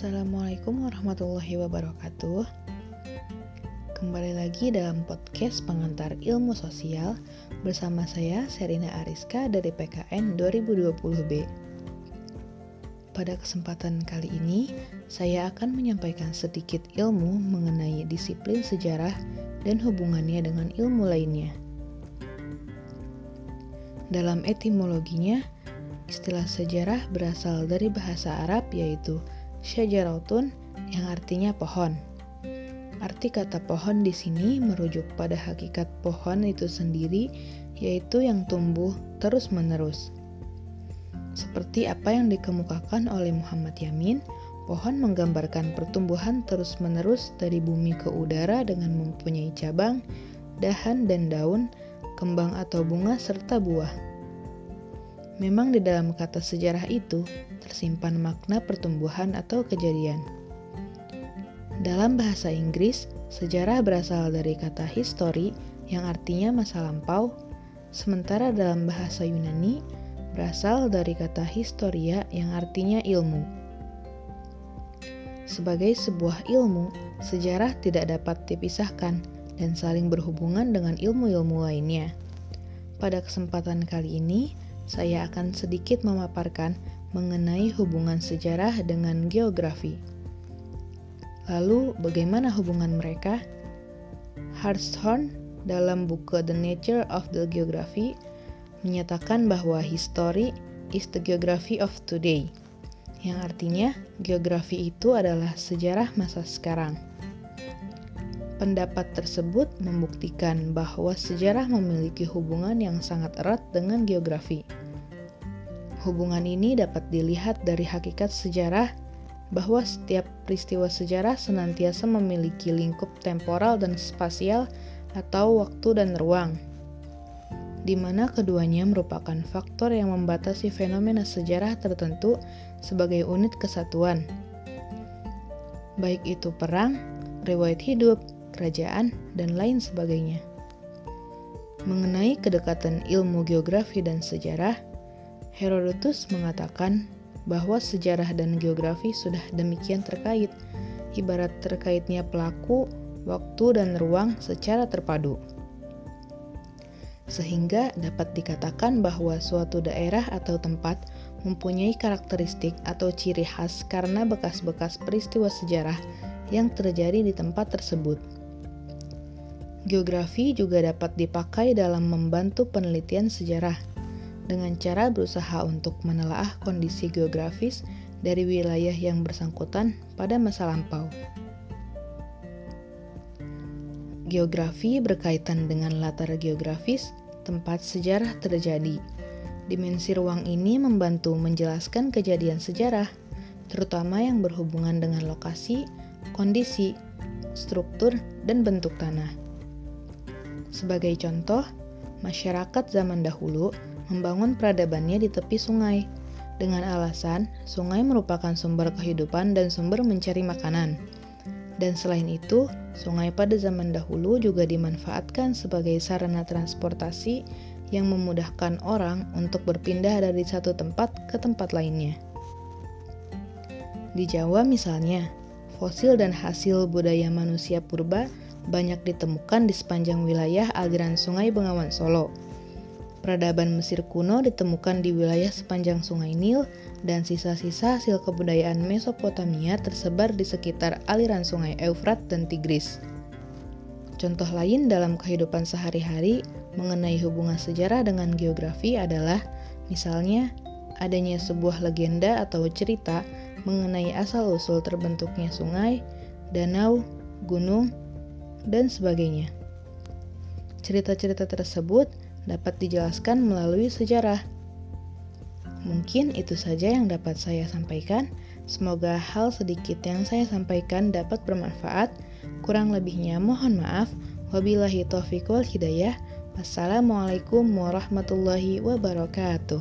Assalamualaikum warahmatullahi wabarakatuh. Kembali lagi dalam podcast pengantar ilmu sosial bersama saya Serina Ariska dari PKN 2020B. Pada kesempatan kali ini, saya akan menyampaikan sedikit ilmu mengenai disiplin sejarah dan hubungannya dengan ilmu lainnya. Dalam etimologinya, istilah sejarah berasal dari bahasa Arab yaitu syajaratun yang artinya pohon. Arti kata pohon di sini merujuk pada hakikat pohon itu sendiri, yaitu yang tumbuh terus-menerus. Seperti apa yang dikemukakan oleh Muhammad Yamin, pohon menggambarkan pertumbuhan terus-menerus dari bumi ke udara dengan mempunyai cabang, dahan dan daun, kembang atau bunga serta buah. Memang di dalam kata sejarah itu tersimpan makna pertumbuhan atau kejadian. Dalam bahasa Inggris, sejarah berasal dari kata history yang artinya masa lampau, sementara dalam bahasa Yunani berasal dari kata historia yang artinya ilmu. Sebagai sebuah ilmu, sejarah tidak dapat dipisahkan dan saling berhubungan dengan ilmu-ilmu lainnya. Pada kesempatan kali ini, saya akan sedikit memaparkan mengenai hubungan sejarah dengan geografi. Lalu, bagaimana hubungan mereka? Hartshorn dalam buku The Nature of the Geography menyatakan bahwa history is the geography of today, yang artinya geografi itu adalah sejarah masa sekarang. Pendapat tersebut membuktikan bahwa sejarah memiliki hubungan yang sangat erat dengan geografi. Hubungan ini dapat dilihat dari hakikat sejarah bahwa setiap peristiwa sejarah senantiasa memiliki lingkup temporal dan spasial atau waktu dan ruang, di mana keduanya merupakan faktor yang membatasi fenomena sejarah tertentu sebagai unit kesatuan, baik itu perang, riwayat hidup, kerajaan, dan lain sebagainya. Mengenai kedekatan ilmu geografi dan sejarah, Herodotus mengatakan bahwa sejarah dan geografi sudah demikian terkait, ibarat terkaitnya pelaku, waktu, dan ruang secara terpadu. Sehingga dapat dikatakan bahwa suatu daerah atau tempat mempunyai karakteristik atau ciri khas karena bekas-bekas peristiwa sejarah yang terjadi di tempat tersebut. Geografi juga dapat dipakai dalam membantu penelitian sejarah dengan cara berusaha untuk menelaah kondisi geografis dari wilayah yang bersangkutan pada masa lampau. Geografi berkaitan dengan latar geografis tempat sejarah terjadi. Dimensi ruang ini membantu menjelaskan kejadian sejarah, terutama yang berhubungan dengan lokasi, kondisi, struktur, dan bentuk tanah. Sebagai contoh, masyarakat zaman dahulu membangun peradabannya di tepi sungai dengan alasan sungai merupakan sumber kehidupan dan sumber mencari makanan. Dan selain itu, sungai pada zaman dahulu juga dimanfaatkan sebagai sarana transportasi yang memudahkan orang untuk berpindah dari satu tempat ke tempat lainnya. Di Jawa misalnya, fosil dan hasil budaya manusia purba banyak ditemukan di sepanjang wilayah aliran Sungai Bengawan Solo. Peradaban Mesir kuno ditemukan di wilayah sepanjang Sungai Nil dan sisa-sisa hasil kebudayaan Mesopotamia tersebar di sekitar aliran Sungai Eufrat dan Tigris. Contoh lain dalam kehidupan sehari-hari mengenai hubungan sejarah dengan geografi adalah misalnya adanya sebuah legenda atau cerita mengenai asal-usul terbentuknya sungai, danau, gunung, dan sebagainya. Cerita-cerita tersebut dapat dijelaskan melalui sejarah. Mungkin itu saja yang dapat saya sampaikan. Semoga hal sedikit yang saya sampaikan dapat bermanfaat. Kurang lebihnya mohon maaf. Wabillahi taufiq wal hidayah. Wassalamualaikum warahmatullahi wabarakatuh.